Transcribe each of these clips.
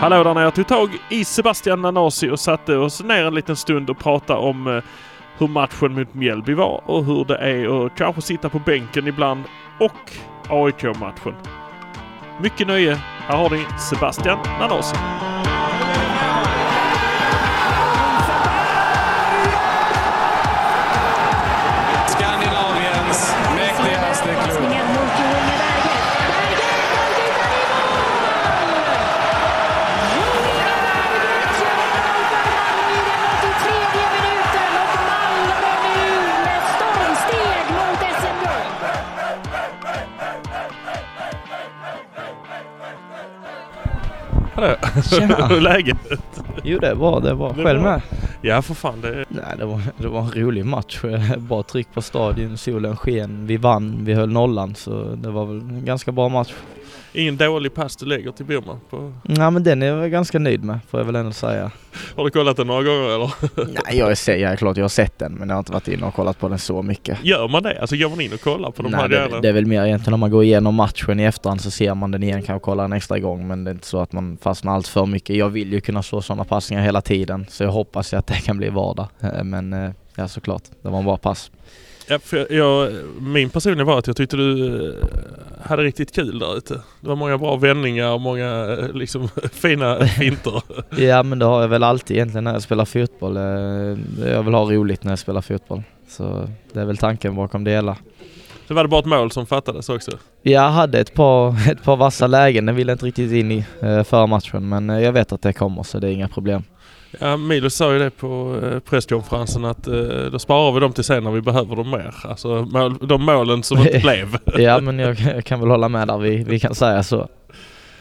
Hallå där nere. Jag tog tag i Sebastian Nanasi och satte oss ner en liten stund och pratade om eh, hur matchen mot Mjällby var och hur det är att kanske sitta på bänken ibland och AIK-matchen. Mycket nöje. Här har ni Sebastian Nanasi. Tjena. Hur är läget? Jo det var det var Det själv var- med. Ja för fan det... Nej det var, det var en rolig match. Bra tryck på stadion, solen sken, vi vann, vi höll nollan så det var väl en ganska bra match. Ingen dålig pass du lägger till Boman. På... Ja men den är jag ganska nöjd med får jag väl ändå säga. Har du kollat den några gånger eller? Nej jag är, jag är klart jag har sett den men jag har inte varit inne och kollat på den så mycket. Gör man det? Alltså går man in och kollar på de Nej, här det, grejerna? det är väl mer egentligen om man går igenom matchen i efterhand så ser man den igen, kan kolla en extra gång men det är inte så att man fastnar allt för mycket. Jag vill ju kunna slå sådana passningar hela tiden så jag hoppas ju att det kan bli vardag. Men eh, ja såklart, det var en bra pass. Ja, för jag, min personliga var att jag tyckte du eh, hade riktigt kul där ute. Det var många bra vändningar och många eh, liksom fina finter. Ja men det har jag väl alltid egentligen när jag spelar fotboll. Eh, Jag vill ha roligt när jag spelar fotboll. Så det är väl tanken bakom det hela. Så var det bara ett mål som fattades också. Jag hade ett par, ett par vassa lägen, den ville inte riktigt in i förra matchen men jag vet att det kommer så det är inga problem. Ja, Milo sa ju det på eh, presskonferensen att eh, då sparar vi dem till sen när vi behöver dem mer. Alltså mål, de målen som inte blev. Ja men jag, jag kan väl hålla med där, vi, vi kan säga så.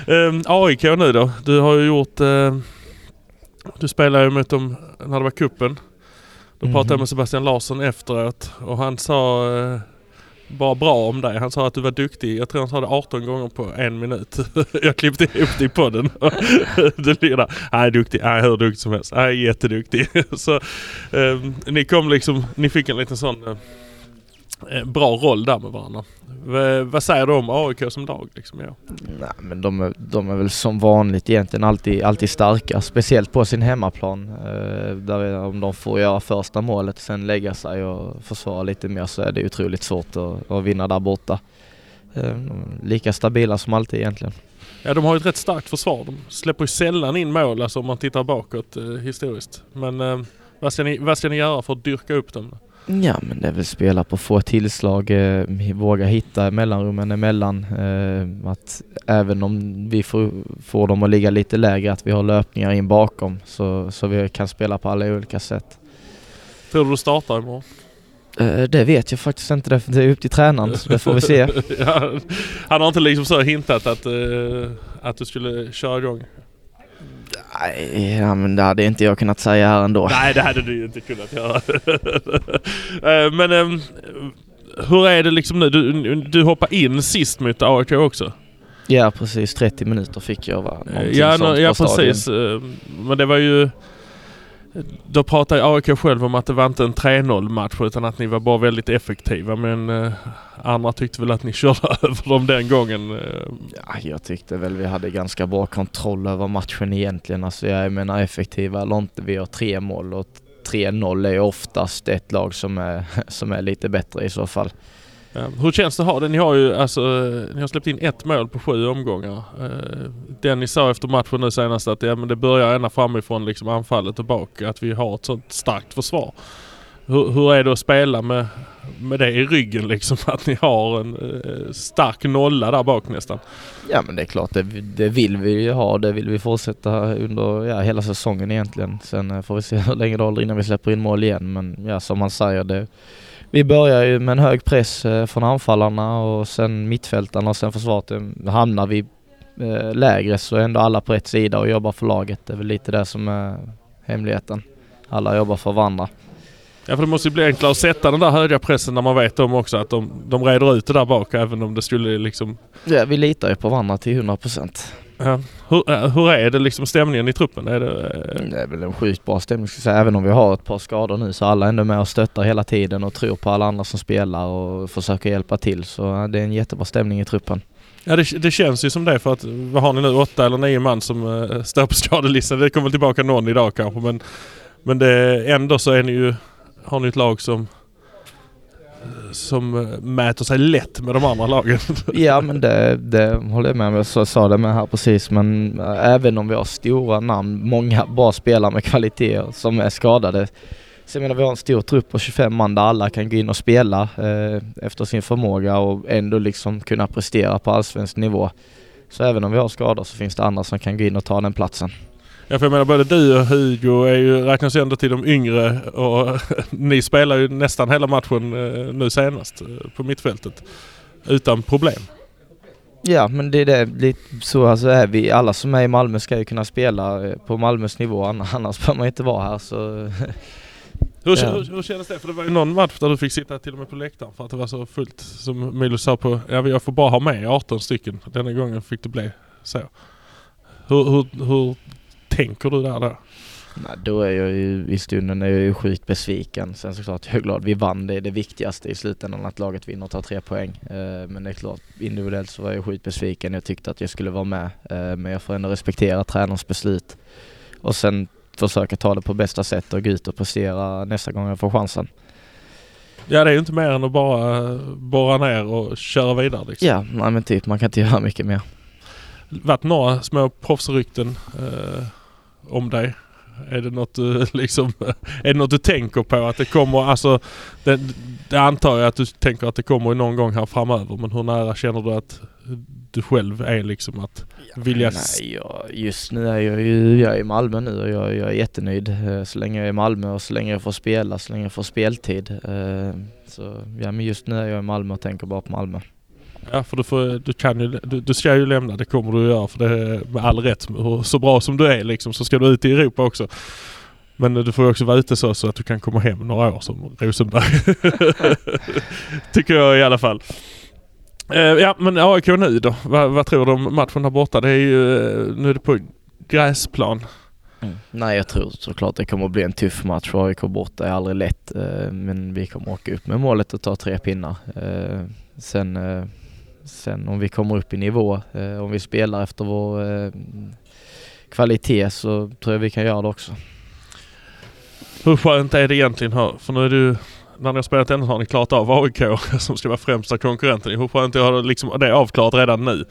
Um, AIK nu då. Du har ju gjort... eh, du spelade ju mot dem när det var kuppen. Då pratade jag Mhm. med Sebastian Larsson efteråt och han sa eh, bara bra om dig. Han sa att du var duktig. Jag tror han sa det 18 gånger på en minut. jag klippte ihop det i podden. du ligger. Han är duktig. Han är hur duktig som helst. Han är jätteduktig. Så eh, ni kom liksom, ni fick en liten sån eh, bra roll där med varandra. V- vad säger du om AIK som lag liksom? Ja. Nej men de är, de är väl som vanligt egentligen alltid, alltid starka, speciellt på sin hemmaplan. Eh, där är- om de får göra första målet, sen lägga sig och försvara lite mer så är det otroligt svårt att, att vinna där borta. Eh, lika stabila som alltid egentligen. Ja de har ju ett rätt starkt försvar. De släpper ju sällan in mål alltså om man tittar bakåt eh, historiskt. Men eh, vad, ska ni, vad ska ni göra för att dyrka upp dem? Ja men det är väl spela på få tillslag, eh, våga hitta mellanrummen emellan. Eh, att även om vi får, får dem att ligga lite lägre, att vi har löpningar in bakom så, så vi kan spela på alla olika sätt. Tror du du startar imorgon? Eh, Det vet jag faktiskt inte, det det är upp till tränaren så det får vi se. ja, han har inte liksom så hintat att, eh, att du skulle köra igång? Nej, ja, men det hade inte jag kunnat säga här ändå. Nej det hade du ju inte kunnat göra. Eh, Men ehm, hur är det liksom nu? Du, du hoppade in sist mot AIK också? Ja precis, 30 minuter fick jag va? Någonting Ja, nå- ja stadion. precis. Eh, Men det var ju... Då pratade AIK själv om att det var inte en 3-0 match utan att ni var bara väldigt effektiva. Men eh, andra tyckte väl att ni körde över dem den gången. eh. Ja, jag tyckte väl vi hade ganska bra kontroll över matchen egentligen. Alltså jag menar effektiva eller inte, vi har tre mål och 3-0 är ju oftast ett lag som är, som är lite bättre i så fall. Ja, hur känns det att ha det? Ni har ju alltså, ni har släppt in ett mål på sju omgångar. Eh, Dennis sa efter matchen nu senast att ja, men det börjar ända framifrån liksom anfallet och bak. Att vi har ett sånt starkt försvar. Hur, hur är det att spela med, med det i ryggen liksom? Att ni har en eh, stark nolla där bak nästan. Ja men det är klart, det, det vill vi ju ha. Det vill vi fortsätta under ja, hela säsongen egentligen. Sen eh, får vi se hur länge det håller innan vi släpper in mål igen. Men ja, som man säger, det, vi börjar ju med en hög press eh, från anfallarna och sen mittfältarna och sen försvaret. Hamnar vi eh, lägre så är ändå alla på rätt sida och jobbar för laget. Det är väl lite det som är hemligheten. Alla jobbar för varandra. Ja för det måste ju bli enklare att sätta den där höga pressen när man vet om också att de, de reder ut det där bak även om det skulle liksom... Ja, vi litar ju på varandra till 100 procent. Ja, hur, eh, hur är det liksom stämningen i truppen? Är det, eh, Det är väl en sjukt bra stämning ska jag säga. Även om vi har ett par skador nu så är alla ändå med och stöttar hela tiden och tror på alla andra som spelar och försöker hjälpa till. Så det är en jättebra stämning i truppen. Ja det, det känns ju som det för att vad har ni nu? Åtta eller nio man som uh, står på skadelistan. Det kommer tillbaka någon idag kanske men, men det, ändå så är ni ju, har ni ett lag som som eh, mäter sig lätt med de andra lagen. ja men det, det håller jag med om. Jag sa det med här precis men eh, även om vi har stora namn, många bra spelare med kvaliteter som är skadade. Så jag menar vi har en stor trupp på 25 man där alla kan gå in och spela eh, efter sin förmåga och ändå liksom kunna prestera på allsvensk nivå. Så även om vi har skador så finns det andra som kan gå in och ta den platsen. Ja för jag menar både du och Hugo är ju, räknas ju ändå till de yngre och ni spelar ju nästan hela matchen eh, nu senast eh, på mittfältet. Utan problem. Ja men det är det, lite så alltså är vi. Alla som är i Malmö ska ju kunna spela eh, på Malmös nivå annars behöver man inte vara här så hur, ja. hur, hur kändes det? För det var ju någon match där du fick sitta till och med på läktaren för att det var så fullt. Som Milo sa på, ja jag får bara ha med 18 stycken. Denna gången fick det bli så. Hur, hur, hur tänker du där då? Nej, då är jag ju i stunden är jag ju sjukt besviken. Sen såklart jag är glad vi vann. Det är det viktigaste i slutändan att laget vinner och tar tre poäng. Eh, men det är klart, individuellt så var jag sjukt besviken. Jag tyckte att jag skulle vara med. Eh, men jag får ändå respektera tränarens beslut. Och sen försöka ta det på bästa sätt och gå ut och prestera nästa gång jag får chansen. Ja det är ju inte mer än att bara borra ner och köra vidare liksom. Ja, nej men typ man kan inte göra mycket mer. Varit några små proffsrykten eh, om dig? Är det något du liksom, är det något du tänker på att det kommer, alltså det, det antar jag att du tänker att det kommer någon gång här framöver men hur nära känner du att du själv är liksom att vilja... Nej, jag, just nu är jag ju, jag är i Malmö nu och jag, jag är jättenöjd eh, så länge jag är i Malmö och så länge jag får spela, så länge jag får speltid. Eh, så ja, men just nu är jag i Malmö och tänker bara på Malmö. Ja för du, får, du kan ju, du, du ska ju lämna, det kommer du att göra för det med all rätt. Så bra som du är liksom så ska du ut i Europa också. Men du får ju också vara ute så, så att du kan komma hem några år som Rosenberg. Tycker jag i alla fall. Uh, ja men AIK nu då? Va, vad tror du om matchen där borta? Det är ju, eh, nu är det på gräsplan. Mm. Nej jag tror såklart det kommer att bli en tuff match för AIK borta är aldrig lätt. Uh, men vi kommer åka upp med målet och ta tre pinnar. sen, sen om vi kommer upp i nivå, eh, om vi spelar efter vår eh, kvalitet så tror jag vi kan göra det också. Hur skönt är det egentligen här? För nu är du när ni har spelat ändå har ni klarat av AIK som ska vara främsta konkurrenten. Hur skönt är det att liksom det avklarat redan nu?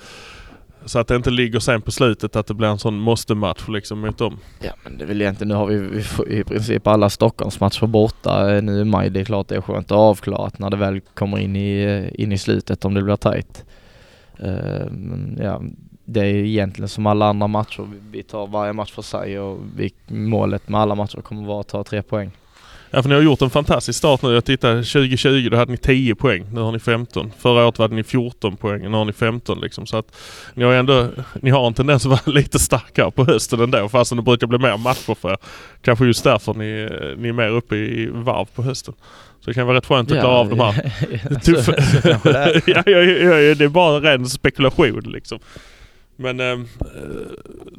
Så att det inte ligger sen på slutet att det blir en sån måste-match liksom mot dem. Ja men det är väl egentligen, nu har vi, vi i princip alla Stockholmsmatcher borta eh, nu i maj. Det är klart det är skönt att avklarat när det väl kommer in i, eh, in i slutet om det blir tajt. Uh, eh, men ja, det är egentligen som alla andra matcher. Vi tar varje match för sig och vi, målet med alla matcher kommer vara att ta tre poäng. Ja för ni har gjort en fantastisk start nu. Jag tittade 2020 då hade ni 10 poäng. Nu har ni 15. Förra året hade ni 14 poäng. Nu har ni 15 liksom. Så att ni har ändå, ni har en tendens att vara lite starkare på hösten ändå fastän det brukar bli mer matcher för er. Kanske just därför ni, ni är mer uppe i varv på hösten. Så det kan vara rätt skönt att ja, klara av de här tuffa... ja, ja, ja, det är bara ren spekulation liksom. Men eh,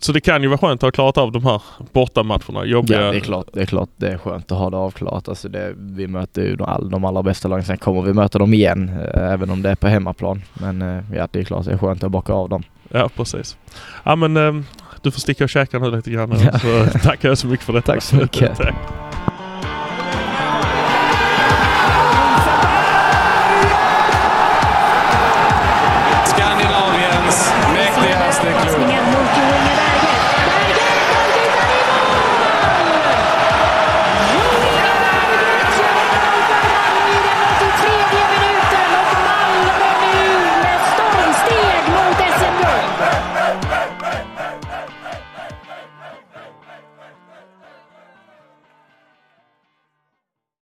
så det kan ju vara skönt att ha klarat av de här bortamatcherna. Jobbiga. Ja det är klart, det är klart det är skönt att ha det avklarat. Alltså det, vi möter ju de, de allra bästa lagen. Sen kommer vi möta dem igen eh, även om det är på hemmaplan. Men eh, ja det är klart det är skönt att bocka av dem. Ja precis. Ja men eh, du får sticka och käka nu lite grann. Ja. Så tackar jag så mycket för detta. Tack så mycket.